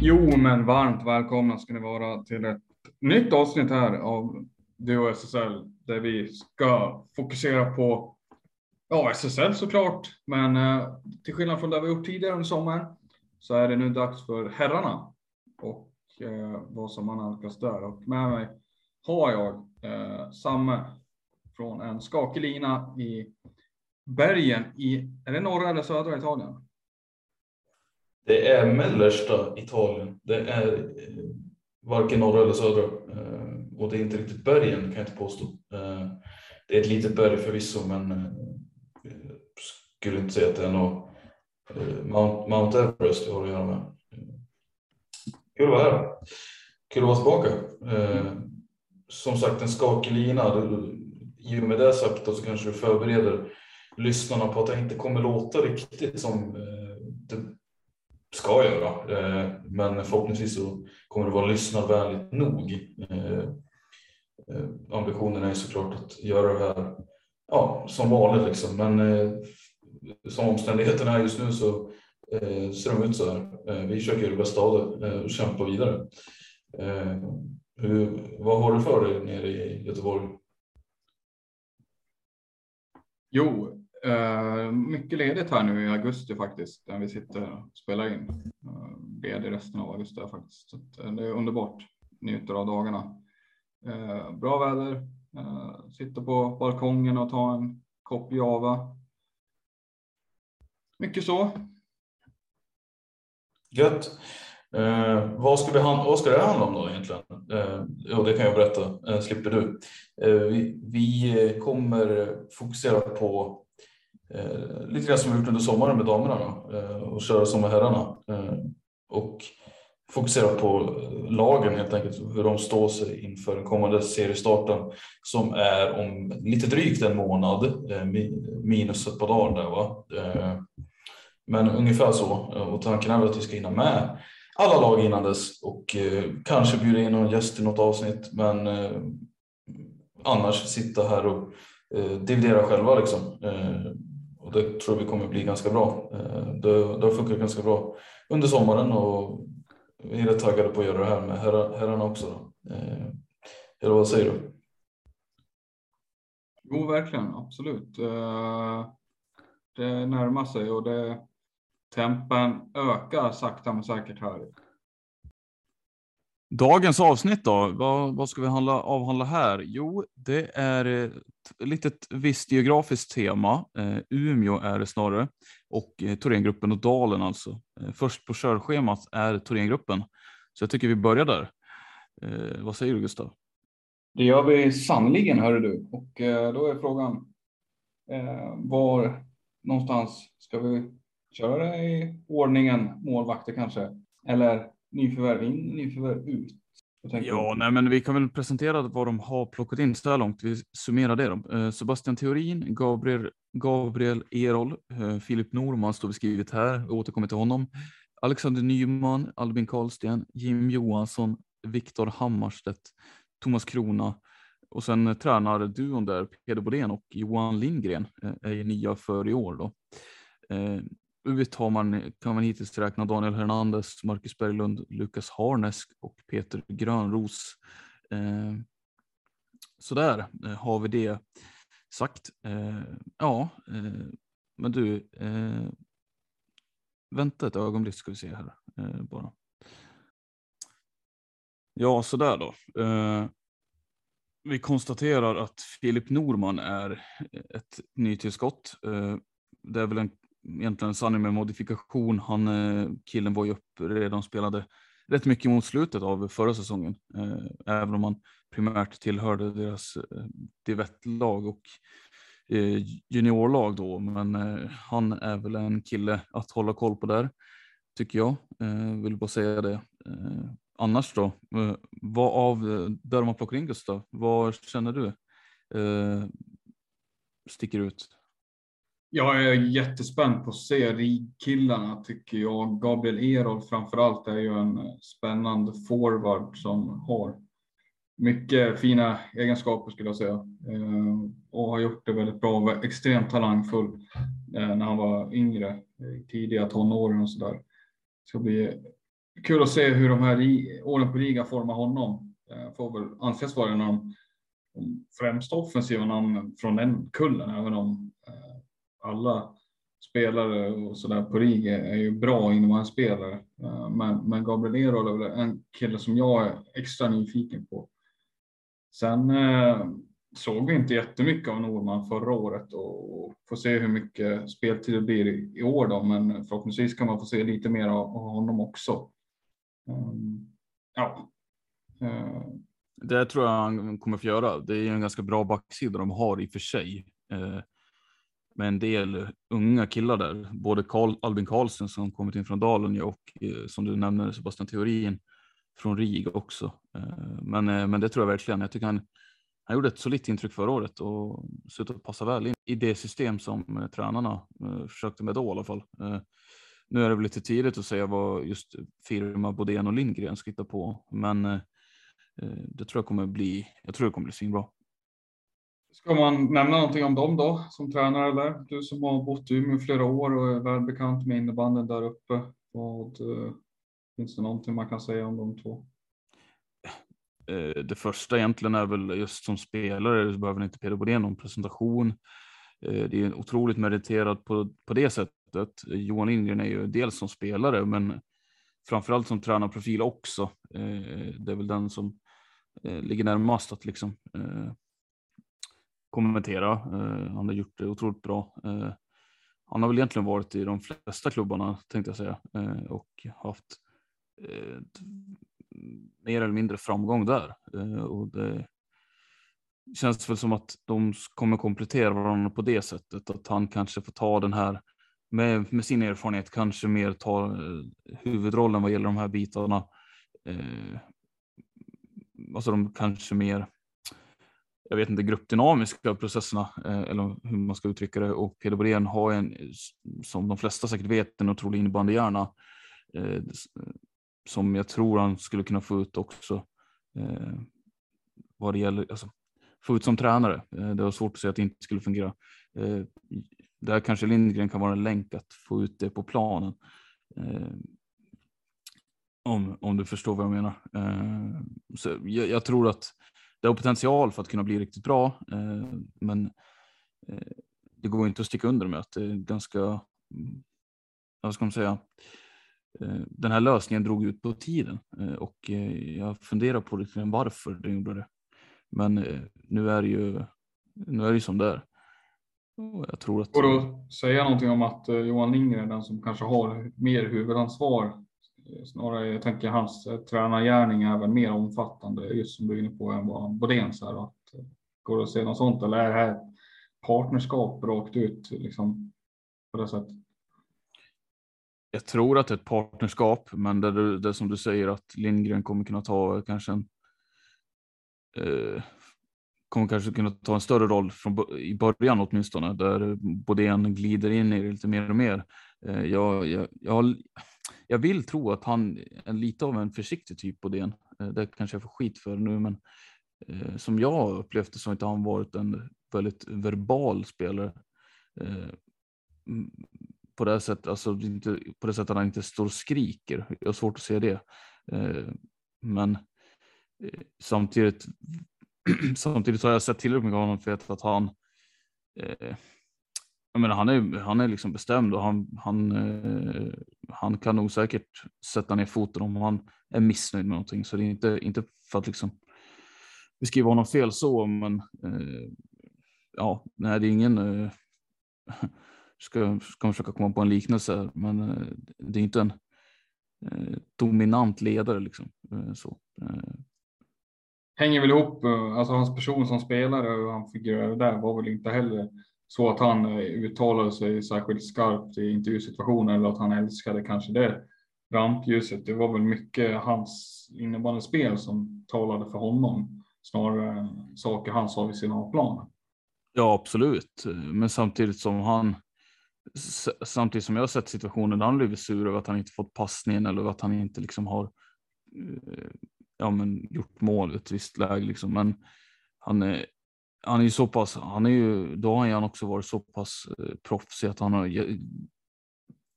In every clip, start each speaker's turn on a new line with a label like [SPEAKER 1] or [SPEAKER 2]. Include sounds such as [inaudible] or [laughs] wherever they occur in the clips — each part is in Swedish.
[SPEAKER 1] Jo, men varmt välkomna ska ni vara till ett nytt avsnitt här av Duo SSL där vi ska fokusera på ja, SSL såklart, men eh, till skillnad från det vi gjort tidigare under sommaren så är det nu dags för herrarna och eh, vad som man där. Och med mig har jag eh, Samme från en skakig lina i bergen i, är det norra eller södra Italien?
[SPEAKER 2] Det är mellersta Italien. Det är eh, varken norra eller södra. Eh, och det är inte riktigt bergen kan jag inte påstå. Eh, det är ett litet berg förvisso men skulle inte säga att det är något Mount, Mount Everest vi har att göra med. Kul att vara här. Kul att vara tillbaka. Som sagt en skakig lina. I och med det sagt så kanske du förbereder lyssnarna på att det inte kommer låta riktigt som det ska göra. Eh, men förhoppningsvis så kommer det vara lyssnarvänligt nog. Eh, eh, ambitionen är såklart att göra det här ja, som vanligt liksom. Men som omständigheterna är just nu så ser de ut så här. Vi försöker göra det bästa av det och kämpa vidare. Hur, vad har du för dig nere i Göteborg?
[SPEAKER 1] Jo, Uh, mycket ledigt här nu i augusti faktiskt, när vi sitter och spelar in. Eh, uh, ledig resten av augusti faktiskt. Så eh, det är underbart. Njuter av dagarna. Uh, bra väder. Uh, sitter på balkongen och tar en kopp Java. Mycket så.
[SPEAKER 2] Gött. Eh, vad, ska vi, vad ska det handla om då egentligen? Eh, ja, det kan jag berätta, eh, slipper du. vi, vi kommer fokusera på eh, lite grann som vi gjort under sommaren med damerna då, eh, och köra som med herrarna. Eh, och fokusera på lagen helt enkelt, hur de står sig inför den kommande seriestarten som är om lite drygt en månad, eh, minus ett par dagar där va. Eh, men ungefär så eh, och tanken är väl att vi ska hinna med alla lag innan dess och eh, kanske bjuda in någon gäst i något avsnitt men eh, annars sitta här och eh, dividera själva liksom. Och det tror vi kommer bli ganska bra. Eh, det, det har funkat ganska bra under sommaren och vi är rätt taggade på att göra det här med herrarna också. Då. Eh, eller vad säger du?
[SPEAKER 1] Jo, verkligen, absolut. Eh, det närmar sig och det, tempen ökar sakta men säkert här.
[SPEAKER 3] Dagens avsnitt då, vad, vad ska vi handla, avhandla här? Jo, det är ett litet visst geografiskt tema. Eh, Umeå är det snarare och eh, Thorengruppen och Dalen alltså. Eh, först på körschemat är Thorengruppen, så jag tycker vi börjar där. Eh, vad säger du Gustav?
[SPEAKER 1] Det gör vi sannligen, hör du. Och eh, då är frågan eh, var någonstans ska vi köra det i ordningen målvakter kanske? Eller nyförvärv in, nyförvärv ut?
[SPEAKER 3] Ja, nej, men vi kan väl presentera vad de har plockat in så här långt. Vi summerar det. Då. Eh, Sebastian Theorin, Gabriel, Gabriel Erol, eh, Filip Norman står beskrivet här. Vi återkommer till honom. Alexander Nyman, Albin Karlsten, Jim Johansson, Viktor Hammarstedt, Thomas Krona och sen eh, tränarduon där, Peder Bodén och Johan Lindgren är ju nya för i år. Då Visst har man, kan man hittills räkna Daniel Hernandez, Marcus Berglund, Lukas Harnesk och Peter Grönros. Eh, så där eh, har vi det sagt. Eh, ja, eh, men du, eh, vänta ett ögonblick ska vi se här eh, bara. Ja, så där då. Eh, vi konstaterar att Filip Norman är ett nytillskott. Eh, det är väl en egentligen en sanning med modifikation. Han, eh, killen var ju upp redan spelade rätt mycket mot slutet av förra säsongen, eh, även om han primärt tillhörde deras eh, divettlag och juniorlag då, men han är väl en kille att hålla koll på där, tycker jag. Vill bara säga det. Annars då, vad av där man plockar in Gustav, vad känner du sticker ut?
[SPEAKER 1] Jag är jättespänd på att se RIG-killarna tycker jag. Gabriel Erol framförallt är ju en spännande forward som har mycket fina egenskaper skulle jag säga. Eh, och har gjort det väldigt bra. Var extremt talangfull eh, när han var yngre, eh, i tidiga tonåren och sådär. Det ska bli kul att se hur de här åren på Riga formar honom. Får väl anses vara en av de främsta offensiva namnen från den kullen, även om alla spelare och sådär på RIG är ju bra innebandyspelare. Eh, men, men Gabriel Erol är väl en kille som jag är extra nyfiken på. Sen eh, såg vi inte jättemycket av Norman förra året och får se hur mycket speltid det blir i, år då, men förhoppningsvis kan man få se lite mer av, honom också. Um, ja.
[SPEAKER 3] Uh. Det tror jag han kommer få göra. Det är en ganska bra backsida de har i och för sig. Eh, med en del unga killar där, både Carl, Albin Karlsson som kommit in från Dalen och eh, som du nämner Sebastian Theorin från RIG också. Eh, men, eh, men det tror jag verkligen. Jag tycker han, han gjorde ett solitt intryck förra året och ser ut att passa väl in i det system som eh, tränarna eh, försökte med då i alla fall. Nu är det väl lite tidigt att säga vad just firma Bodén och Lindgren ska hitta på, men det tror jag kommer bli. Jag tror det kommer bli svinbra.
[SPEAKER 1] Ska man nämna någonting om dem då som tränare eller? Du som har bott i Umeå flera år och är välbekant med innebanden där uppe. Vad, eh, Finns det någonting man kan säga om de två?
[SPEAKER 3] Eh, det första egentligen är väl just som spelare så behöver inte Peder Bodén någon presentation. Eh, det är otroligt meriterad på, på det sättet. Johan Lindgren är ju dels som spelare, men framförallt som tränarprofil också. Det är väl den som ligger närmast att liksom kommentera. Eh, han har gjort det otroligt bra. Eh, han har väl egentligen varit i de flesta klubbarna tänkte jag säga eh, och haft mer eller mindre framgång där. Och det känns väl som att de kommer komplettera varandra på det sättet. Att han kanske får ta den här med, med sin erfarenhet kanske mer ta huvudrollen vad gäller de här bitarna. Alltså de kanske mer, jag vet inte, gruppdynamiska processerna eh, eller hur man ska uttrycka det. Och Peder Borén har en, som de flesta säkert vet, en otrolig innebandyhjärna. Eh, som jag tror han skulle kunna få ut också. Eh, vad det gäller, alltså, få ut som tränare. Eh, det var svårt att säga att det inte skulle fungera. Eh, där kanske Lindgren kan vara en länk att få ut det på planen. Eh, om, om du förstår vad jag menar. Eh, så jag, jag, tror att det har potential för att kunna bli riktigt bra, eh, men eh, det går inte att sticka under med att det är ganska, mm, vad ska man säga, eh, den här lösningen drog ut på tiden eh, och jag funderar på lite varför den gjorde det. Men nu är det ju nu är det ju som det är. Jag tror att...
[SPEAKER 1] Går det att säga någonting om att Johan Lindgren är den som kanske har mer huvudansvar? Eh, snarare, jag tänker hans eh, tränargärning är väl mer omfattande, just som du är inne på, än vad Bodéns är. Att, eh, går det att se något sånt eller är det här partnerskap rakt ut liksom, på det sättet?
[SPEAKER 3] jag tror att det är ett partnerskap, men det, det som du säger att Lindgren kommer kunna ta kanske en eh, kommer kanske kunna ta en större roll från, i början åtminstone, där Bodén glider in i det lite mer och mer. Eh, jag, jag, jag, jag, vill tro att han är lite av en försiktig typ på den. Eh, det kanske jag får skit för nu, men eh, som jag upplevt det så har inte han varit en väldigt verbal spelare. Eh, på det sättet, alltså inte på det sättet att han inte står och skriker. Jag har svårt att se det. Men samtidigt, [clears throat] samtidigt har jag sett tillräckligt mycket av honom för att han, jag menar, han är, han är liksom bestämd och han, han, eh, han kan nog säkert sätta ner foten om han är missnöjd med någonting. Så det är inte, inte för att liksom beskriva honom fel så, men eh, ja, nej, det är ingen eh, [laughs] ska, ska försöka komma på en liknelse, men eh, det är inte en eh, dominant ledare liksom. Eh, så. Eh.
[SPEAKER 1] Hänger väl ihop, alltså hans person som spelare och han figurerade där var väl inte heller så att han eh, uttalade sig särskilt skarpt i intervjusituationer eller att han älskade kanske det rampljuset. Det var väl mycket hans innebandyspel som talade för honom snarare än saker han sa vid sin A-plan.
[SPEAKER 3] Ja, absolut. Men samtidigt som han samtidigt som jag har sett situationer där han blivit sur över att han inte fått passningen eller att han inte liksom har eh, ja, men gjort mål i ett visst läge. Liksom. Men han är, han är ju så pass, han är ju, då har han också varit så pass eh, proffsig att han har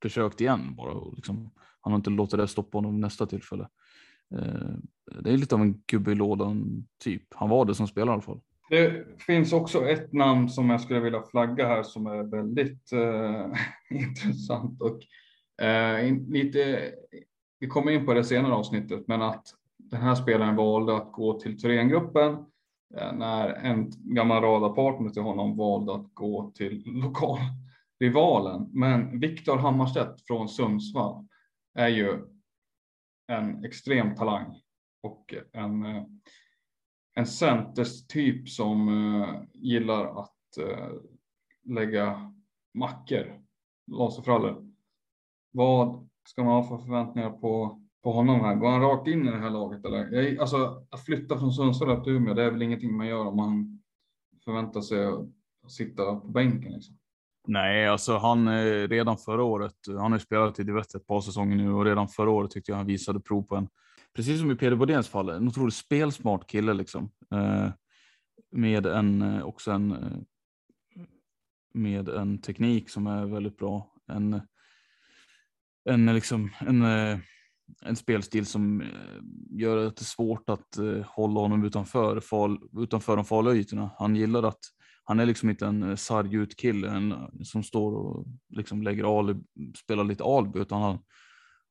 [SPEAKER 3] försökt igen bara. och Liksom, han har inte låtit det stoppa honom nästa tillfälle. Eh, det är lite av en gubbe i lådan typ. Han var det som spelare i alla fall.
[SPEAKER 1] Det finns också ett namn som jag skulle vilja flagga här som är väldigt eh, [laughs] intressant och eh, lite. Vi kommer in på det senare avsnittet, men att den här spelaren valde att gå till Thorengruppen Eh, när en gammal radarpartner till honom valde att gå till lokalrivalen. Men Viktor Hammarstedt från Sundsvall är ju en extrem talang och en eh, en centerstyp som eh, gillar att lägga mackor, laserfrallor. Vad ska man ha för förväntningar på, på honom här? Går han rakt in i det här laget eller? Jag, alltså att flytta från Sundsvall till Umeå, det är väl ingenting man gör om man förväntar sig att sitta på bänken liksom.
[SPEAKER 3] Nej, alltså han eh, redan förra året. Han har spelat i Divett ett par säsonger nu och redan förra året tyckte jag han visade prov på en precis som i Peder Bodéns fall, en otroligt spelsmart kille liksom. Eh, med en eh, också en eh, med en teknik som är väldigt bra. En, en, liksom, en, en spelstil som eh, gör att det är svårt att eh, hålla honom utanför, fal, utanför de farliga ytorna. Han gillar att han är liksom inte en eh, sarg ut kille en, som står och liksom lägger alibi, spelar lite alibi, utan han,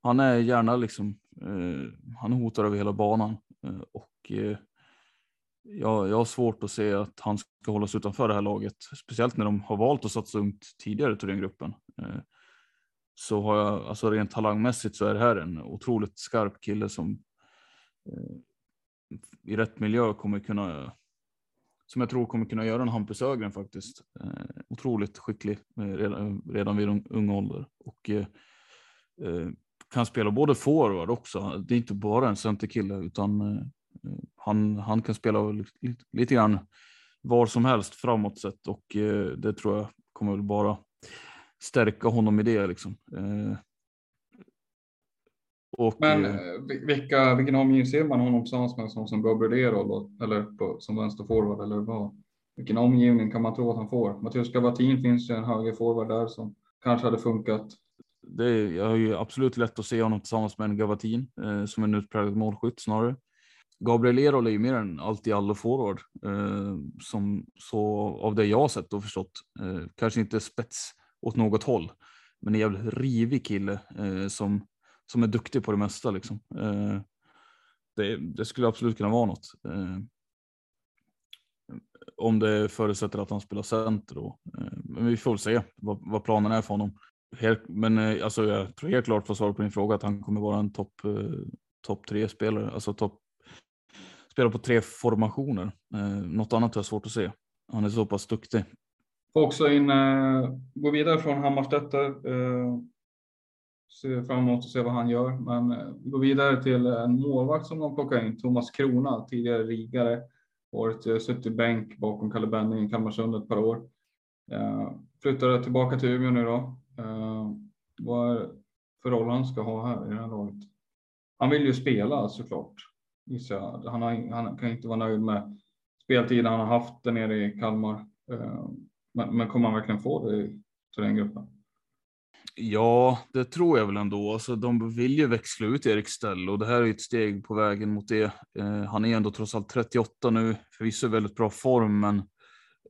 [SPEAKER 3] han är gärna liksom, eh, han hotar över hela banan eh, och eh, jag, jag har svårt att se att han ska hållas utanför det här laget, speciellt när de har valt att satsa ungt tidigare i den gruppen. Eh, så har jag, alltså rent talangmässigt så är det här en otroligt skarp kille som eh, i rätt miljö kommer kunna som jag tror kommer kunna göra en Hampus Ögren faktiskt. Eh, otroligt skicklig eh, redan, redan vid ung ålder och eh, eh kan spela både forward också. Det är inte bara en centerkille utan eh, han, han kan spela lite, lite grann var som helst framåt sett och eh, det tror jag kommer väl bara stärka honom i det liksom. Eh,
[SPEAKER 1] och, Men vilka, vilken omgivning ser man honom tillsammans med som, som Gabriel Erol eller på, som vänsterforward eller vad? Vilken omgivning kan man tro att han får? Mattias Gavatin finns ju en högerforward där som kanske hade funkat
[SPEAKER 3] det, jag har ju absolut lätt att se honom tillsammans med en Gavatin eh, som en utpräglad målskytt snarare. Gabriel Erol är ju mer än allt i allo forward eh, som så av det jag har sett och förstått. Eh, kanske inte spets åt något håll, men en jävligt rivig kille eh, som som är duktig på det mesta liksom. Eh, det, det, skulle absolut kunna vara något. Eh, om det förutsätter att han spelar center då. Eh, men vi får väl se vad, vad planen är för honom. Helt, men eh, alltså, jag tror helt klart för svar på din fråga att han kommer vara en topp eh, top tre spelare, alltså topp spela på tre formationer. Eh, något annat har jag svårt att se. Han är så pass duktig.
[SPEAKER 1] Får också in, eh, gå vidare från Hammarstedt. Eh, ser fram emot att se vad han gör, men eh, gå vidare till en målvakt som de plockar in, Thomas Krona, tidigare rigare. Varit eh, suttit bänk bakom Kalle Benning i Kalmarsund ett par år. Flyttade tillbaka till Umeå nu då. Vad är för roll han ska ha här i det här laget? Han vill ju spela såklart. Han, har, han kan inte vara nöjd med speltiden han har haft där nere i Kalmar. Men, men kommer han verkligen få det i den gruppen?
[SPEAKER 3] Ja, det tror jag väl ändå. Alltså, de vill ju växla ut Erik ställ och det här är ett steg på vägen mot det. Eh, han är ändå trots allt 38 nu, förvisso väldigt bra form, men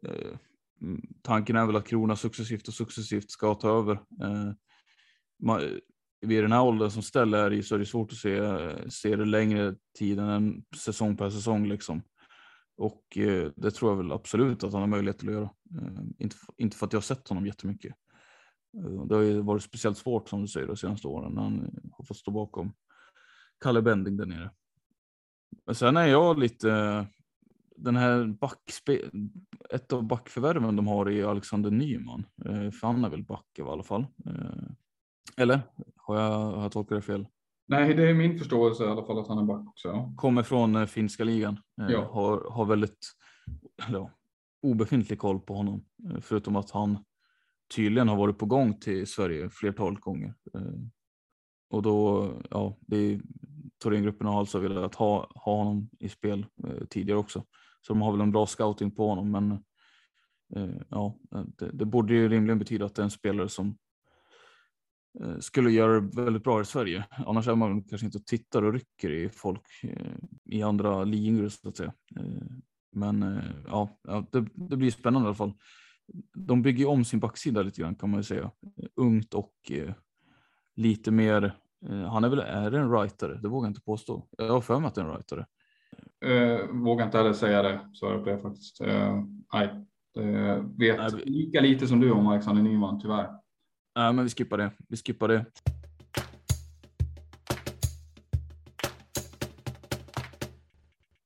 [SPEAKER 3] eh, mm, tanken är väl att Krona successivt och successivt ska ta över. Eh, vid den här åldern som ställ är i så är det svårt att se, eh, se det längre tid än en säsong per säsong liksom. Och eh, det tror jag väl absolut att han har möjlighet att göra. Eh, inte, inte för att jag har sett honom jättemycket. Eh, det har ju varit speciellt svårt som du säger de senaste åren när han har fått stå bakom Kalle Bending där nere. Men sen är jag lite eh, den här backspe, ett av backförvärven de har är Alexander Nyman. Eh, för han är väl back i alla fall. Eh, eller har jag, har jag tolkat det fel?
[SPEAKER 1] Nej, det är min förståelse i alla fall att han är back också.
[SPEAKER 3] Kommer från eh, finska ligan. Ja. Har, har väldigt ja, obefintlig koll på honom. Förutom att han tydligen har varit på gång till Sverige flertal gånger. Och då, ja, det Thorengruppen har alltså velat ha, ha honom i spel tidigare också. Så de har väl en bra scouting på honom, men eh, ja, det, det, borde ju rimligen betyda att det är en spelare som eh, skulle göra det väldigt bra i Sverige. Annars är man kanske inte och tittar och rycker i folk eh, i andra ligor så att säga. Eh, men eh, ja, det, det, blir spännande i alla fall. De bygger om sin backsida lite grann kan man ju säga. Ungt och eh, lite mer. han är väl är en writare, det vågar jag inte påstå. Jag har för mig att det är en writare.
[SPEAKER 1] Uh, vågar inte heller säga det, svarar på det faktiskt. Uh, nej, uh, vet nej, lika lite som du om Alexander Nyman, tyvärr.
[SPEAKER 3] Nej, men vi skippar det. Vi skippar det.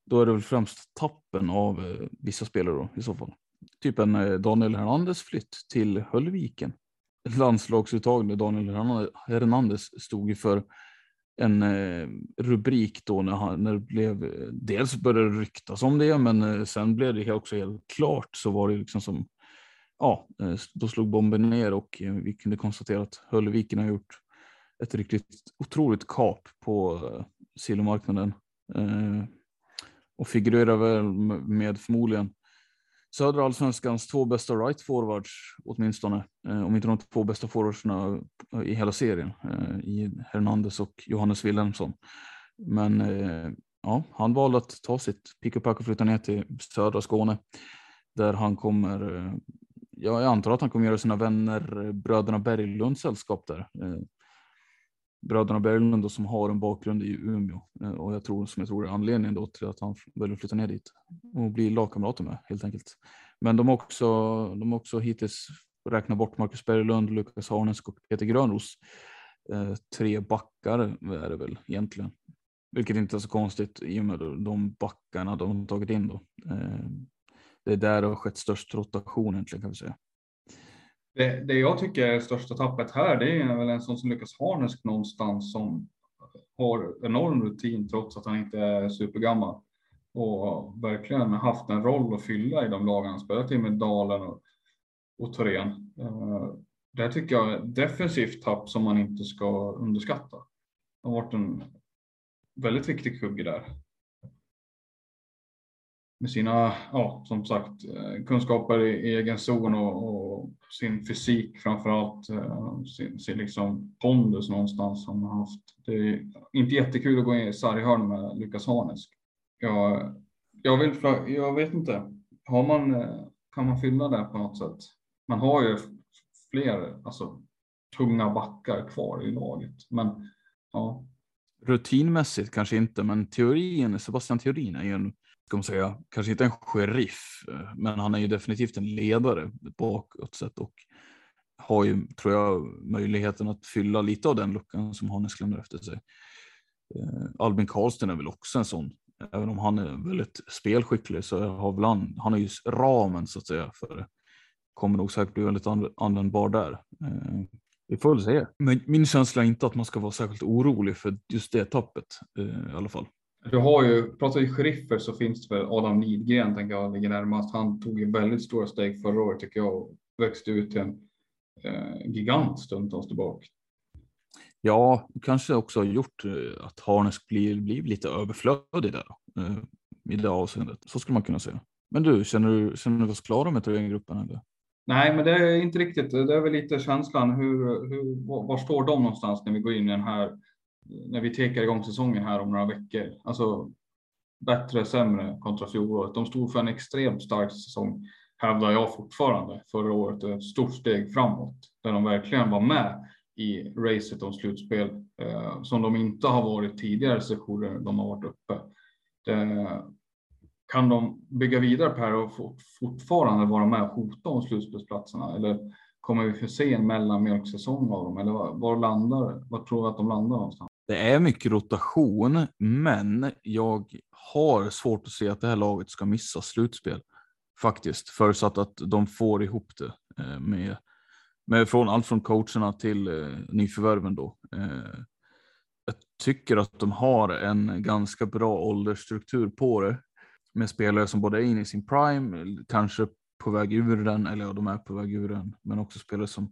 [SPEAKER 3] Då är det väl främst tappen av eh, vissa spelare då, i så fall. Typ en eh, Daniel Hernandez flytt till Höllviken. Landslagsuttagning Daniel Hernandez stod ju för en eh, rubrik då när, han, när det blev, eh, dels började det ryktas om det, men eh, sen blev det också helt klart så var det liksom som, ja, eh, då slog bomben ner och eh, vi kunde konstatera att Höllviken har gjort ett riktigt otroligt kap på eh, silvermarknaden och figurerar väl med förmodligen södra allsvenskans två bästa right forwards åtminstone, eh, om inte de två bästa forwardsna i hela serien eh, i Hernandez och Johannes Wilhelmsson. Men eh, ja, han valde att ta sitt pick och pack och flytta ner till södra Skåne där han kommer. Jag antar att han kommer göra sina vänner eh, bröderna Berglund sällskap där eh, bröderna Berglund då, som har en bakgrund i Umeå eh, och jag tror som jag tror är anledningen då till att han väljer att flytta ner dit och bli lagkamrater med helt enkelt. Men de har också, de har också hittills räknat bort Marcus Berglund, Lukas Harnes och Peter Grönros. Tre backar är det väl egentligen, vilket inte är så konstigt i och med de backarna de har tagit in då. Det är där det har skett störst rotation egentligen kan vi säga.
[SPEAKER 1] Det, det jag tycker är största tappet här, det är väl en sån som Lukas Harnesk någonstans som har enorm rutin trots att han inte är supergammal och verkligen haft en roll att fylla i de lag han spelat i med Dalen och, och Thorén. Eh, det tycker jag är ett defensivt tapp som man inte ska underskatta. Det har varit en väldigt viktig kugge där med sina, ja, som sagt, eh, kunskaper i egen zon och, och sin fysik framför allt, eh, sin, sin liksom pondus någonstans som han haft. Det är inte jättekul att gå in i sarghörn med Lukas Harnesk. Jag, jag, vill, jag vet inte, har man, eh, kan man fylla det på något sätt? Man har ju fler alltså, tunga backar kvar i laget, men ja.
[SPEAKER 3] Rutinmässigt kanske inte, men teorin, Sebastian Teorin är ju en ska man säga, kanske inte en sheriff, eh, men han är ju definitivt en ledare bakåt sett och har ju, tror jag, möjligheten att fylla lite av den luckan som Hannes lämnar efter sig. Eh, Albin Karlsten är väl också en sån, även om han är väldigt spelskicklig så har väl han, han har ju ramen så att säga för det. Kommer nog säkert bli väldigt användbar där. Eh, vi får väl se. Men min känsla är inte att man ska vara särskilt orolig för just det tappet i alla fall.
[SPEAKER 1] Du har ju, pratar vi sheriffer så finns det väl Adam Lidgren tänker jag ligger närmast. Han tog ju väldigt stora steg förra året tycker jag och växte ut till en eh, gigant stundtals tillbaka.
[SPEAKER 3] Ja, kanske också har gjort eh, att Harnesk blir, blir lite överflödig där eh, i det avseendet. Så skulle man kunna säga. Men du, känner du, känner du oss klara med Thorengruppen? Eller?
[SPEAKER 1] Nej, men det är inte riktigt. Det är väl lite känslan. Hur, hur, var står de någonstans när vi går in i den här när vi tekar igång säsongen här om några veckor. Alltså bättre, sämre kontra fjolåret. De stod för en extremt stark säsong, hävdar jag fortfarande, förra året. Ett stort steg framåt där de verkligen var med i racet om slutspel eh, som de inte har varit tidigare sessioner de har varit uppe. Det, kan de bygga vidare på det här och fortfarande vara med och hota om slutspelsplatserna eller kommer vi få se en mellanmjölksäsong av dem? Eller var, var landar, var tror du att de landar någonstans?
[SPEAKER 3] Det är mycket rotation, men jag har svårt att se att det här laget ska missa slutspel. Faktiskt, förutsatt att de får ihop det eh, med, med från allt från coacherna till eh, nyförvärven då. Eh, jag tycker att de har en ganska bra åldersstruktur på det med spelare som både är inne i sin prime, kanske på väg ur den, eller ja, de är på väg ur den, men också spelare som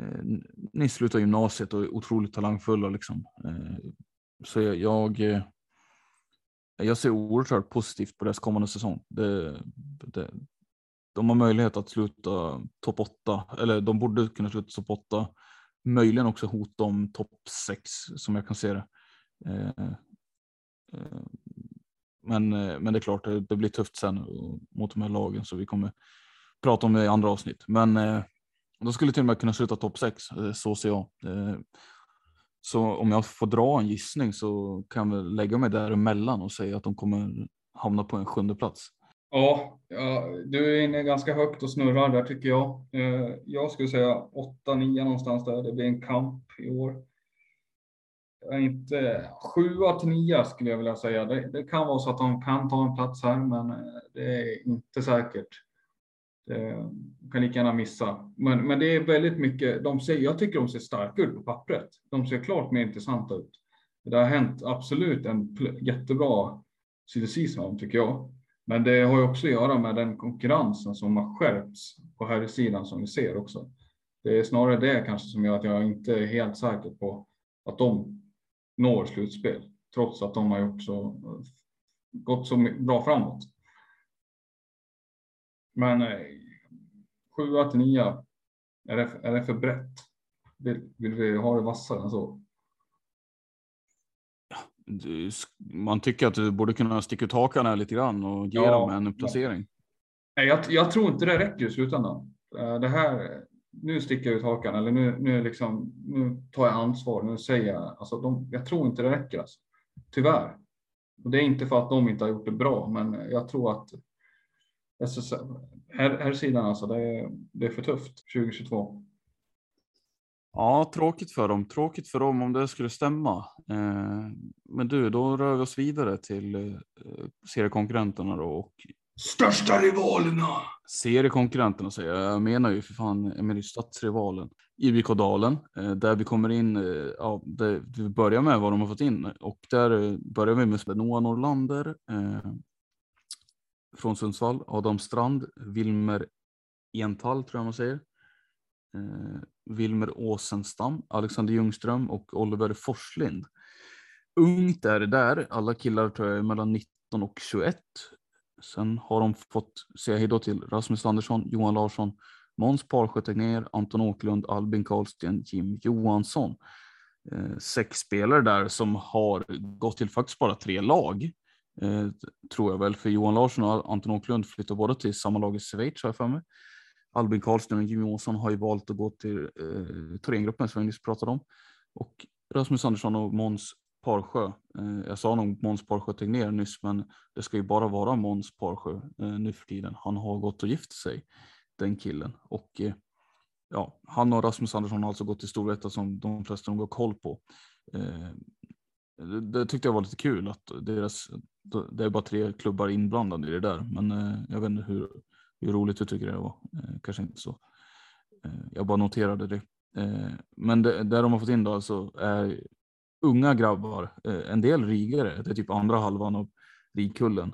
[SPEAKER 3] Eh, ni slutar gymnasiet och är otroligt talangfulla liksom. Eh, så jag, jag, eh, jag ser oerhört positivt på deras kommande säsong. Det, det, de har möjlighet att sluta topp 8, eller de borde kunna sluta topp 8. Möjligen också hot om topp 6 som jag kan se det. Eh, eh, men, eh, men det är klart, det, det blir tufft sen mot de här lagen så vi kommer prata om det i andra avsnitt. Men eh, de skulle till och med kunna sluta topp 6, eh, så ser jag. Eh, så om jag får dra en gissning så kan jag väl lägga mig däremellan och säga att de kommer hamna på en sjunde plats.
[SPEAKER 1] Ja, ja, du är inne ganska högt och snurrar där tycker jag. Eh, jag skulle säga 8-9 någonstans där. Det blir en kamp i år. Jag är inte 7 till 9 skulle jag vilja säga. Det, det kan vara så att de kan ta en plats här, men det är inte säkert. Det kan lika gärna missa. Men, men det är väldigt mycket. De ser, jag tycker de ser starka ut på pappret. De ser klart mer intressanta ut. Det har hänt absolut en jättebra silly season tycker jag. Men det har ju också att göra med den konkurrensen som har skärpts på här sidan som vi ser också. Det är snarare det kanske som gör att jag inte är helt säker på att de når slutspel, trots att de har gjort så, gått så bra framåt. Men eh, 7 till 9, är det, är det för brett? Vill, vill vi ha det vassare än så?
[SPEAKER 3] Du- Man tycker att du borde kunna sticka ut hakan här lite grann och ge
[SPEAKER 1] Ja,
[SPEAKER 3] dem en placering.
[SPEAKER 1] Nej, jag, jag tror inte det räcker i slutändan. Eh, Det här, nu sticker jag ut hakan eller nu, nu, liksom, nu tar jag ansvar. Nu säger jag, alltså de, jag tror inte det räcker. Alltså. Tyvärr. Och det är inte för att de inte har gjort det bra, men jag tror att SSL, här, här sidan alltså, det är, det är för tufft 2022.
[SPEAKER 3] Ja, tråkigt för dem. Tråkigt för dem om det skulle stämma. Eh, Men du, då rör vi oss vidare till eh, seriekonkurrenterna då och
[SPEAKER 1] Största rivalerna!
[SPEAKER 3] seriekonkurrenterna säger jag. Jag menar ju för fan Emery stadsrivalen. IBK Dalen, eh, där vi kommer in, eh, ja, det, vi börjar med vad de har fått in och där eh, börjar vi med Noah Norlander eh, från Sundsvall, Adam Strand, Wilmer Entall tror jag man säger. Eh, Wilmer Åsenstam, Alexander Ljungström och Oliver Forslind. Ungt är det där, alla killar tror jag är mellan 19 och 21. Sen har de fått säga hejdå till Rasmus Andersson, Johan Larsson, Måns Parsjö Tegnér, Anton Åkerlund, Albin Karlsten, Jim Johansson. Eh, sex spelare där som har gått till faktiskt bara tre lag. Eh, tror jag väl, för Johan Larsson och Anton Åkerlund flyttar båda till samma lag i Schweiz har jag för mig. Albin Karlström och Jimmy Johansson har ju valt att gå till eh, Thorengruppen som vi nyss pratade om. Och Rasmus Andersson och Måns Parsjö. Eh, jag sa nog Måns Parsjö Tegnér nyss, men det ska ju bara vara Måns Parsjö eh, nu för tiden. Han har gått och gift sig, den killen. Och eh, ja, han och Rasmus Andersson har alltså gått till Storvreta som de flesta nog har koll på. Eh, det, det tyckte jag var lite kul att deras, det är bara tre klubbar inblandade i det där, men eh, jag vet inte hur, hur roligt du tycker det var. Eh, kanske inte så. Eh, jag bara noterade det. Men det, där de har fått in då alltså är unga grabbar, en del rigare, det är typ andra halvan av rigkullen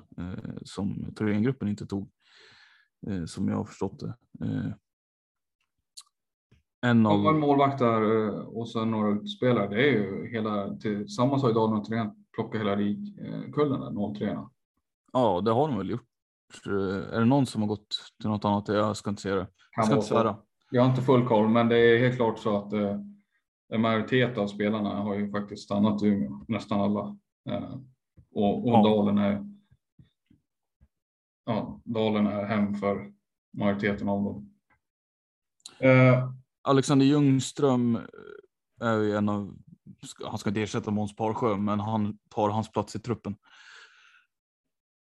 [SPEAKER 3] som Thorengruppen inte tog, som jag har förstått det. En
[SPEAKER 1] Och en
[SPEAKER 3] av,
[SPEAKER 1] målvakt där och sen några utspelare. Det är ju hela, tillsammans har ju Dalen plockat hela rigkullen där, 03
[SPEAKER 3] ja det har de väl gjort. Är det någon som har gått till något annat? Jag ska inte säga det. Jag ska inte svära.
[SPEAKER 1] Jag har inte full koll, men det är helt klart så att eh, en majoritet av spelarna har ju faktiskt stannat i Umeå, nästan alla. Eh, och, och
[SPEAKER 3] Ja.
[SPEAKER 1] Dalen är. Ja, Dalen är hem för majoriteten av dem. Eh,
[SPEAKER 3] Alexander Ljungström är ju en av, han ska inte ersätta Måns Parsjö, men han tar hans plats i truppen.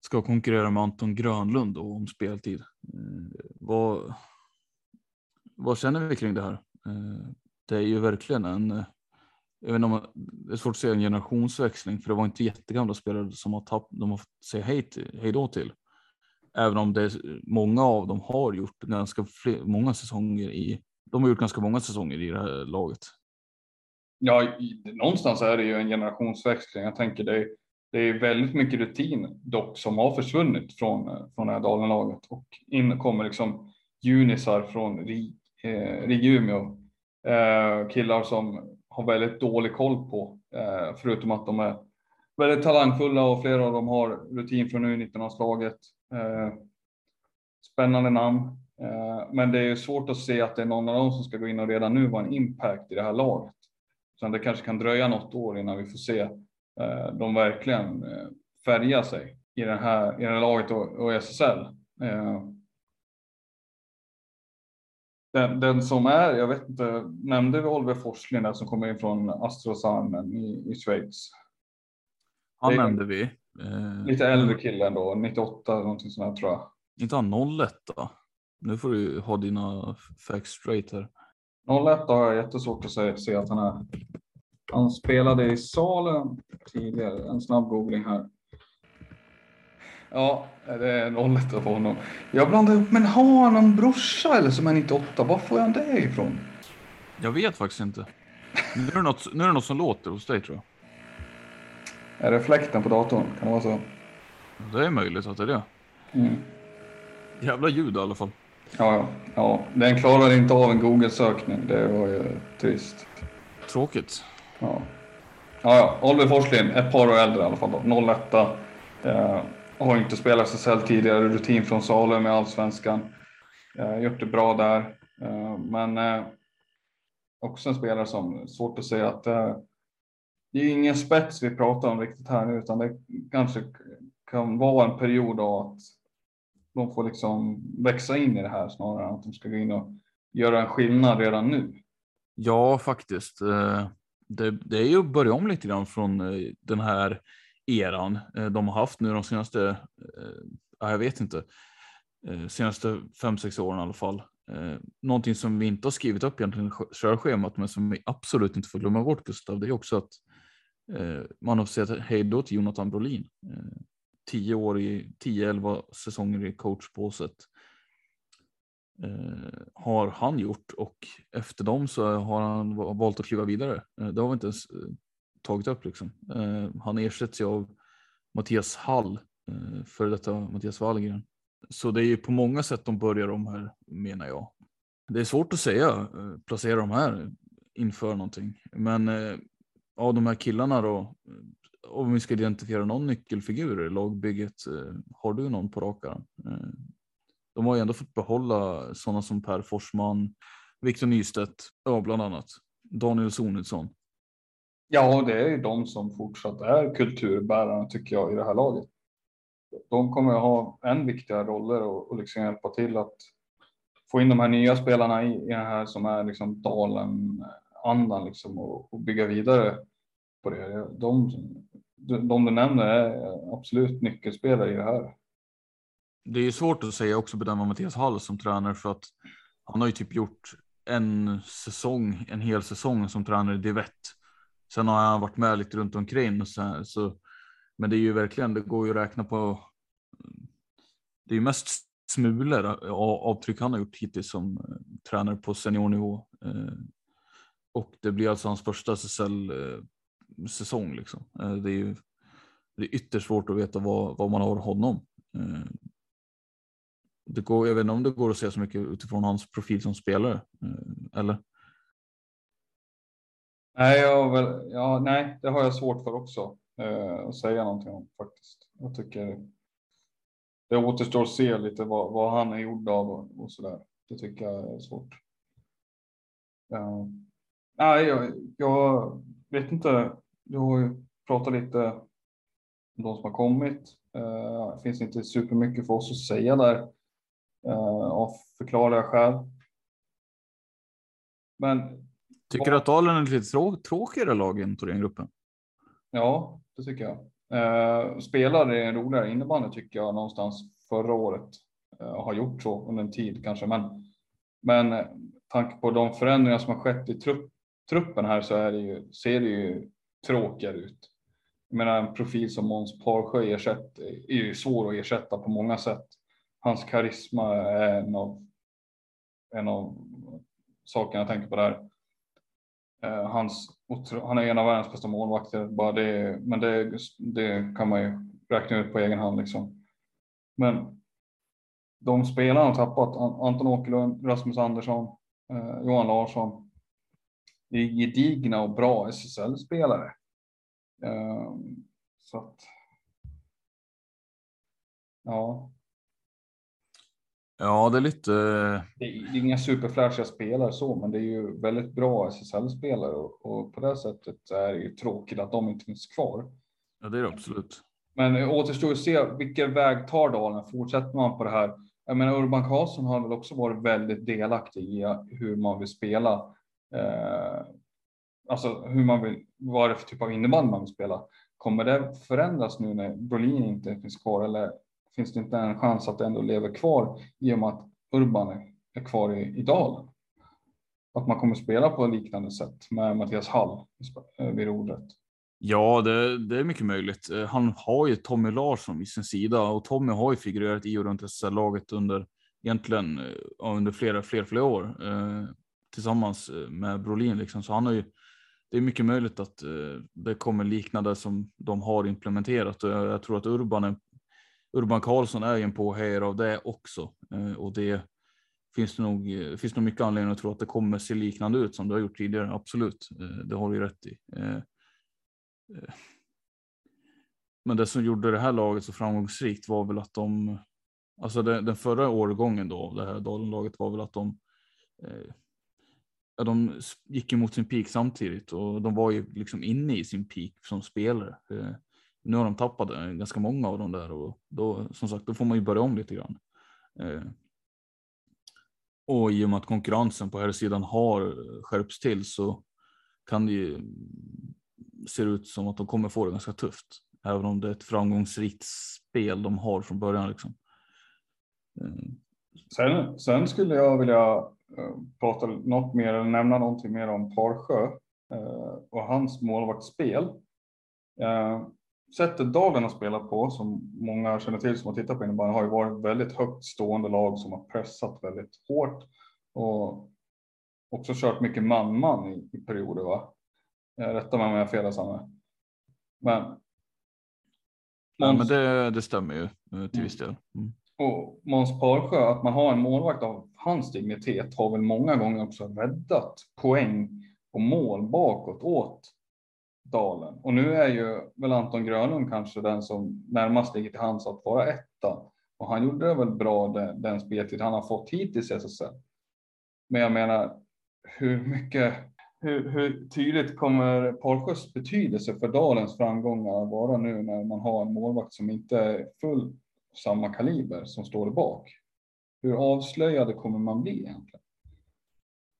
[SPEAKER 3] Ska konkurrera med Anton Grönlund då om speltid. Eh, vad, vad känner vi kring det här? Eh, det är ju verkligen en, eh, jag vet inte om, man- det är svårt att säga en generationsväxling, för det var inte jättegamla spelare som har tapp, de har fått säga hej, till, hej då till. Även om det, är- många av dem har gjort ganska fler, många säsonger i de har gjort ganska många säsonger i det här laget.
[SPEAKER 1] Ja, någonstans är det ju en generationsväxling. Jag tänker det, det är väldigt mycket rutin dock som har försvunnit från, från det här Dalenlaget och in kommer liksom junisar från RIG, eh, RIG Umeå. Eh, killar som har väldigt dålig koll på, eh, förutom att de är väldigt talangfulla och flera av dem har rutin från U19-landslaget. Eh, spännande namn. Eh, Men det är ju svårt att se att det är någon av dem som ska gå in och redan nu vara en impact i det här laget. Så det kanske kan dröja något år innan vi får se eh, de verkligen eh, färga sig i, den här, i det här laget och, SSL. Eh, Den, den som är, jag vet inte, nämnde vi Oliver Forslin där som kommer in från Astrosalmen i, i Schweiz?
[SPEAKER 3] Han nämnde vi.
[SPEAKER 1] Lite äldre kille ändå, 98 eller någonting sånt här tror jag.
[SPEAKER 3] Inte han 01 då? Nu får du ha dina facts straight här.
[SPEAKER 1] 01 har jag jättesvårt att se, att han är. Han spelade i Salem tidigare. En snabb googling här. Ja, det är 01 på honom. Jag blandar ihop, men har han en brorsa eller som är 98? Var får han det ifrån?
[SPEAKER 3] Jag vet faktiskt inte. Nu är det något, nu är det något som låter hos dig tror jag.
[SPEAKER 1] Är det fläkten på datorn? Kan det vara så?
[SPEAKER 3] Det är möjligt att det är det.
[SPEAKER 1] Mm.
[SPEAKER 3] Jävla ljud i alla fall.
[SPEAKER 1] Ja, ja. Den klarade inte av en Google-sökning. Det var ju trist.
[SPEAKER 3] Tråkigt.
[SPEAKER 1] Ja. Ja, ja. Oliver Forslin, ett par år äldre i alla fall. Då. 01. Eh, har inte spelat SSL tidigare, rutin från Salem i Allsvenskan. Eh, gjort det bra där. Eh, men eh, också en spelare som svårt att säga att eh, det är ingen spets vi pratar om riktigt här nu, utan det kanske kan vara en period av att de får liksom växa in i det här snarare än att de ska gå in och göra en skillnad redan nu.
[SPEAKER 3] Ja, faktiskt. Eh, det, det är ju att börja om lite grann från eh, den här eran eh, de har haft nu de senaste, ja, jag vet inte, senaste fem, sex åren i alla fall. Någonting som vi inte har skrivit upp egentligen i körschemat, men som vi absolut inte får glömma bort Gustav, det är också att man har sett hej då till Jonathan Brolin. Eh, Tio år i, 10-11 säsonger i coachbåset eh, har han gjort och efter dem så har han valt att kliva vidare. Eh, det har vi inte ens eh, tagit upp liksom. Eh, han ersätts ju av Mattias Hall, eh, före detta Mattias Wallgren. Så det är ju på många sätt de börjar om här menar jag. Det är svårt att säga, eh, placera de här inför någonting. Men eh, av de här killarna då, eh, om vi ska identifiera någon nyckelfigur i lagbygget, eh, har du någon på rak arm? Eh, de har ju ändå fått behålla sådana som Per Forsman, Victor Nystedt, ja bland annat. Daniel Sonidsson.
[SPEAKER 1] Ja, det är ju de som fortsatt är kulturbärarna tycker jag i det här laget. De kommer att ha än viktigare roller och, och liksom hjälpa till att få in de här nya spelarna i, i det här som är liksom Dalen-andan liksom och, och bygga vidare på det. De, de, du nämner är absolut nyckelspelare i det här.
[SPEAKER 3] Det är ju svårt att säga också bedöma Mattias Hall som tränare för att han har ju typ gjort en säsong, en hel säsong som tränare i Divett. Sen har han varit med lite runt omkring och så, så men det är ju verkligen, det går ju att räkna på. Det är ju mest smulor av avtryck han har gjort hittills som eh, tränare på seniornivå. Eh, och det blir alltså hans första SSL eh, säsong liksom. Eh, det är ju det är ytterst svårt att veta vad, vad man har honom. Eh, det går, jag vet inte om det går att säga så mycket utifrån hans profil som spelare. eh, Eller?
[SPEAKER 1] Nej, jag har väl, ja, nej, det har jag svårt för också eh, att säga någonting om faktiskt. Jag tycker det återstår att se lite vad, vad han är gjord av och, och så där. Det tycker jag är svårt. Ja. Nej, jag, jag vet inte. Du har ju pratat lite om de som har kommit. Uh, det finns inte supermycket för oss att säga där uh, av förklarliga skäl. Men.
[SPEAKER 3] Tycker du att Dalen är lite trå tråkigare lag än Thorengruppen?
[SPEAKER 1] Ja, det tycker jag. Uh, spelare en roligare innebandy tycker jag någonstans förra året uh, har gjort så under en tid kanske, men men tanke på de förändringar som har skett i trupp, truppen här så är det ju, ser det ju tråkigare ut. Jag menar en profil som Måns Parsjö ersätt, är ju svår att ersätta på många sätt. Hans karisma är en av, en av sakerna jag tänker på där. Eh, hans, han är en av världens bästa målvakter, bara det, men det, det kan man ju räkna ut på egen hand. Liksom. Men de spelarna har tappat, Anton Åkerlund, Rasmus Andersson, eh, Johan Larsson. Det är gedigna och bra SSL-spelare. Eh, så att. Ja.
[SPEAKER 3] Ja, det är lite.
[SPEAKER 1] Det är, inga superflashiga spelare så, men det är ju väldigt bra SSL-spelare och, och, på det sättet är det ju tråkigt att de inte finns kvar.
[SPEAKER 3] Ja, det är det absolut.
[SPEAKER 1] Men det återstår att se vilken väg tar Dalen. Fortsätter man på det här jag menar Urban Karlsson har väl också varit väldigt delaktig i hur man vill spela. Eh, alltså hur man vill, vad är det för typ av innebandy man vill spela? Kommer det förändras nu när Brolin inte finns kvar eller finns det inte en chans att det ändå lever kvar i och med att Urban är kvar i, i dalen? Att man kommer spela på liknande sätt med Mattias Hall eh, vid rodret.
[SPEAKER 3] Ja, det, det, är mycket möjligt. Eh, han har ju Tommy Larsson vid sin sida och Tommy har ju figurerat i och runt SSL-laget under egentligen eh, under flera, flera, flera år tillsammans eh, med Brolin liksom. Så han har ju. Det är mycket möjligt att eh, det kommer likna det som de har implementerat och jag, tror att Urban, är, Urban Karlsson är ju en påhejare av det också eh, och det finns det nog. Finns nog mycket anledning att tro att det kommer se liknande ut som det har gjort tidigare. Absolut, det har du rätt i. Men det som gjorde det här laget så framgångsrikt var väl att de, alltså den förra årgången då, det här Dalenlaget var väl att de, eh, ja, de gick emot sin peak samtidigt och de var ju liksom inne i sin peak som spelare. Eh, nu har de tappat eh, ganska många av dem där och då som sagt, då får man ju börja om lite grann. Eh, och i och med att konkurrensen på här sidan har skärpts till så kan det ju se ut som att de kommer få det ganska tufft. Även om det är ett framgångsrikt spel de har från början. Liksom.
[SPEAKER 1] Eh. Sen, sen, skulle jag vilja prata något mer eller nämna någonting mer om Parsjö uh, och hans målvaktsspel. Uh, sättet Dagen har spelat på, som många känner till som har tittat på innebandy, har ju varit väldigt högt stående lag som har pressat väldigt hårt och också kört mycket man-man i, i perioder. Va? Rätta mig om jag har fel Sanne. Men.
[SPEAKER 3] Ja, men det, det stämmer ju eh, till viss del. Mm.
[SPEAKER 1] Och Måns Parsjö, att man har en målvakt av hans dignitet har väl många gånger också räddat poäng och mål bakåt åt Dalen. Och nu är ju väl Anton Grönlund kanske den som närmast ligger till hands att vara etta. Och han gjorde det väl bra den, den speltid han har fått hittills i SSL. Men jag menar, hur mycket hur, hur tydligt kommer Parsjös betydelse för Dalens framgångar vara nu när man har en målvakt som inte är full samma kaliber som står bak? Hur avslöjade kommer man bli egentligen?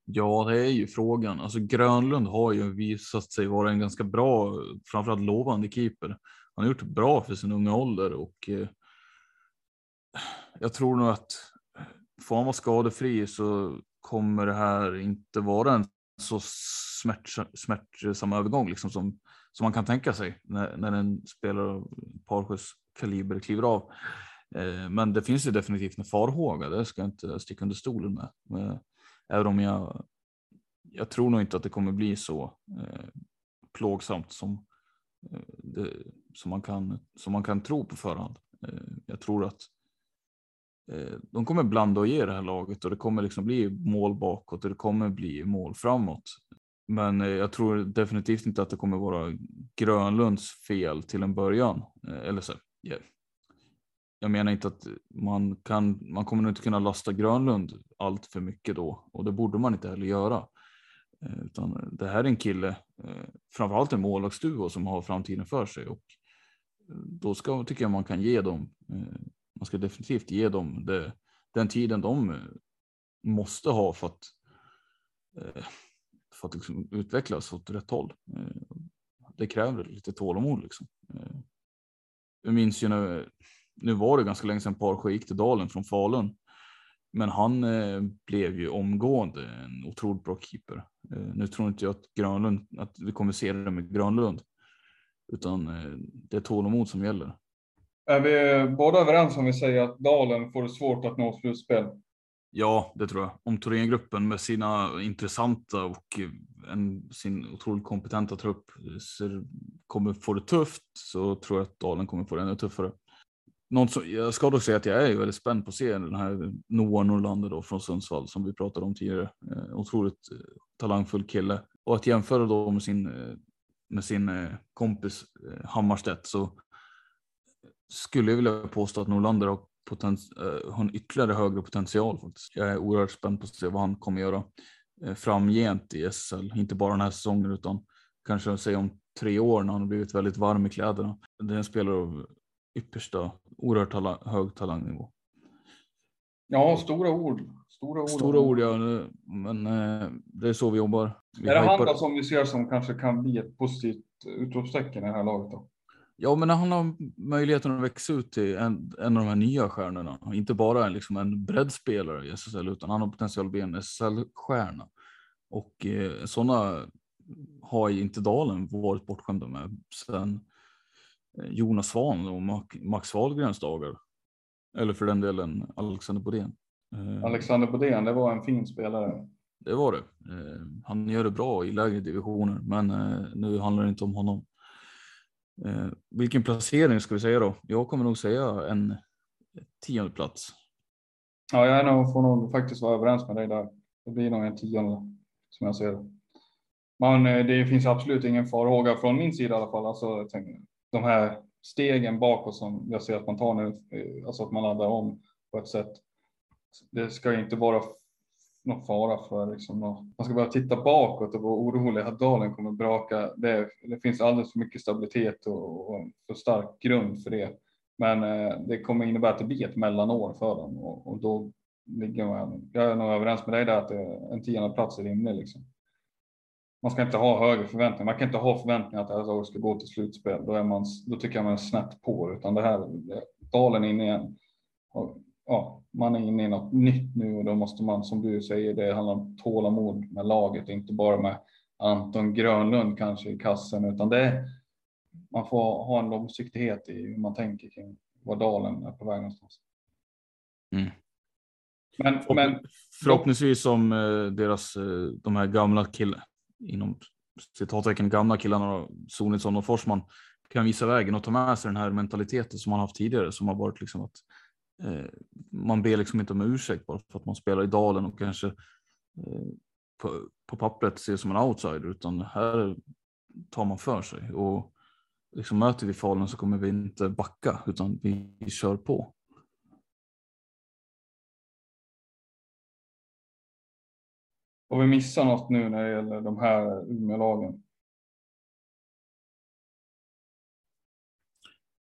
[SPEAKER 3] Ja, det är ju frågan. Alltså Grönlund har ju visat sig vara en ganska bra, framförallt lovande keeper. Han har gjort bra för sin unga ålder och eh, jag tror nog att eh, får han vara skadefri så kommer det här inte vara en så smärtsam övergång liksom som, som man kan tänka sig när, när en spelare av Parsjös kaliber kliver av. Eh, men det finns ju definitivt en farhåga, det ska jag inte sticka under stolen med. Även om jag, jag tror nog inte att det kommer bli så eh, plågsamt som, eh, det, som, man kan, som man kan tro på förhand. Jag tror att de kommer blanda och ge det här laget och det kommer liksom bli mål bakåt och det kommer bli mål framåt. Men jag tror definitivt inte att det kommer vara Grönlunds fel till en början. Eller så, yeah jag menar inte att man kan, man kommer nog inte kunna lasta Grönlund allt för mycket då och det borde man inte heller göra. Eh, utan det här är en kille, eh, framförallt en målvaktsduo som har framtiden för sig och eh, då ska, tycker jag man kan ge dem, man ska definitivt ge dem det, den tiden de måste ha för att, för att liksom utvecklas åt rätt håll. Det kräver lite tålamod liksom. Jag minns ju nu, nu var det ganska länge sedan Parsjö gick till Dalen från Falun. Men han eh, blev ju omgående en otroligt bra keeper. Eh, nu tror inte jag att Grönlund, att vi kommer se det med Grönlund. Utan eh, det är tålamod som gäller.
[SPEAKER 1] Är vi båda överens om vi säger att Dalen får det svårt att nå slutspel?
[SPEAKER 3] Ja, det tror jag. Om Thorengruppen med sina intressanta och en, sin otroligt kompetenta trupp kommer få det tufft så tror jag att Dalen kommer få det ännu tuffare. Något som, jag ska dock säga att jag är väldigt spänd på att se den här Noah Norlander då från Sundsvall som vi pratade om tidigare. Eh, otroligt eh, talangfull kille och att jämföra då med sin, eh, med sin eh, kompis Hammarstedt så skulle jag vilja påstå att Norlander har, potens, har en ytterligare högre potential. Faktiskt. Jag är oerhört spänd på att se vad han kommer göra framgent i SSL, inte bara den här säsongen utan kanske säga om tre år när han har blivit väldigt varm i kläderna. Det är en spelare av yppersta, oerhört tala, hög talangnivå.
[SPEAKER 1] Ja, stora ord. Stora ord,
[SPEAKER 3] stora ord ja, men eh, det är så vi jobbar. Vi
[SPEAKER 1] är det han då som vi ser som kanske kan bli ett positivt utropstecken i det här laget då?
[SPEAKER 3] Ja, men han har möjligheten att växa ut till en, en av de här nya stjärnorna. Inte bara en, liksom en breddspelare i SSL, utan han har potential att bli en SSL-stjärna. Och eh, sådana har inte Dalen varit bortskämda med Eh, Jonas Svahn och Max Wahlgrens dagar. Eller för den delen Alexander Bodén.
[SPEAKER 1] Eh, Alexander Bodén, det var en fin spelare.
[SPEAKER 3] Det var det. Eh, han gör det bra i lägre divisioner, men nu handlar det inte om honom. Vilken placering ska vi säga då? Jag kommer nog säga en tionde plats.
[SPEAKER 1] Ja, jag är nog, får nog faktiskt vara överens med dig där. Det blir nog en tionde som jag ser det. Men det finns absolut ingen farhåga från min sida i alla fall. Alltså, jag tänker, de här stegen bakåt som jag ser att man tar nu, eh, alltså att man laddar om på ett sätt. Det ska inte vara någon fara för liksom, man ska bara titta bakåt och vara orolig att dalen kommer braka. Det, det finns alldeles för mycket stabilitet och, och för stark grund för det. Men eh, det kommer innebära att det blir ett mellanår för dem och, och då ligger man. Jag är nog överens med dig där att en tionde plats är rimlig liksom man ska inte ha högre förväntningar. Man kan inte ha förväntningar att det här laget ska gå till slutspel. Då, är man, då tycker jag man är snett på utan det här dalen in igen. Och, ja, man är inne i något nytt nu och då måste man som du säger, det handlar om tålamod med laget, inte bara med Anton Grönlund kanske i kassen, utan det man får ha en långsiktighet i hur man tänker kring var dalen är på väg någonstans. Mm.
[SPEAKER 3] Men, men förhoppningsvis som eh, deras eh, de här gamla killarna inom citattecken gamla killarna, Sonitsson och Forsman, kan visa vägen och ta med sig den här mentaliteten som man haft tidigare som har varit liksom att eh, man ber liksom inte om ursäkt bara för att man spelar i dalen och kanske eh, på, på pappret ses som en outsider utan här tar man för sig och liksom möter vi Falun så kommer vi inte backa utan vi, vi kör på.
[SPEAKER 1] Har vi missat något nu när det gäller de här Umeålagen?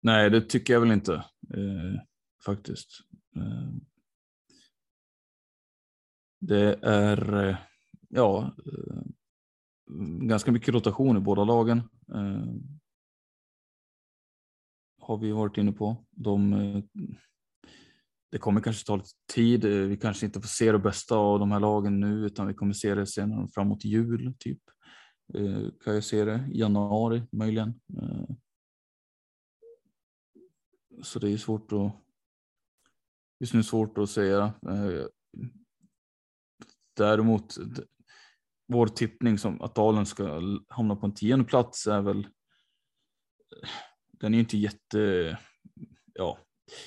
[SPEAKER 3] Nej, det tycker jag väl inte eh, faktiskt. Eh, det är eh, ja, eh, ganska mycket rotation i båda lagen. Eh, har vi varit inne på. De eh, det kommer kanske ta lite tid. Eh, vi kanske inte får se det bästa av de här lagen nu utan vi kommer se det senare framåt jul typ. Eh, kan jag se det? Januari möjligen. Eh, så det är svårt att. Just nu svårt att säga. Däremot vår tippning som att Dalen ska hamna på en tionde plats är väl. Den är inte jätte. Ja,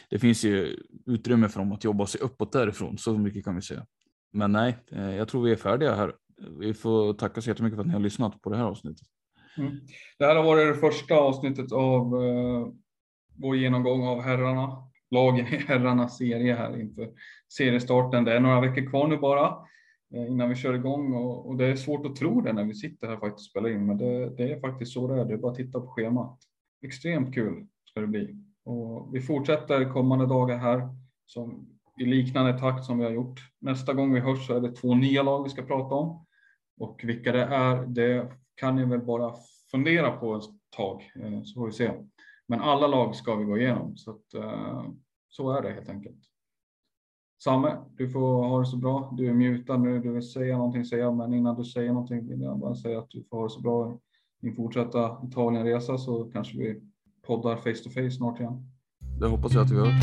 [SPEAKER 3] det finns ju utrymme för dem att jobba sig uppåt därifrån. Så mycket kan vi säga. Men nej, eh, jag tror vi är färdiga här. Vi får tacka så jättemycket för att ni har lyssnat på det här avsnittet.
[SPEAKER 1] Mm. Det här har varit det första avsnittet av eh, vår genomgång av herrarna. lagen i herrarnas serie här inför seriestarten. Det är några veckor kvar nu bara eh, innan vi kör igång och, och det är svårt att tro det när vi sitter här faktiskt och spelar in, men det, det är faktiskt så det är. Det är bara att titta på schemat. Extremt kul ska det bli vi fortsätter kommande dagar här som i liknande takt som vi har gjort. Nästa gång vi hörs så är det två nya lag vi ska prata om och vilka det är, det kan ni väl bara fundera på ett tag eh, så får vi se. Men alla lag ska vi gå igenom så att eh, så är det helt enkelt. Samme, du får ha det så bra. Du är mutad nu. Du vill säga någonting, säga, men innan du säger någonting vill jag bara säga att du får ha det så bra i din fortsatta Italienresa så kanske vi poddar face to face snart igen.
[SPEAKER 3] Det hoppas jag att vi.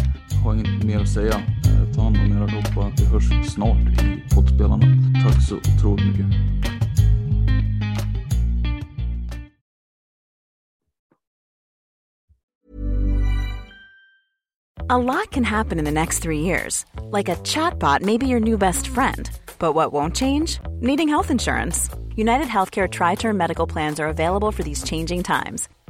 [SPEAKER 3] Har inget mer att säga. Eh, ta hand om er allihopa. Vi hörs snart i poddspelarna. Tack så otroligt mycket.
[SPEAKER 4] A lot can happen in the next three years. Like a chatbot may be your new best friend. But what won't change? Needing health insurance. United Healthcare Tri Term Medical Plans are available for these changing times.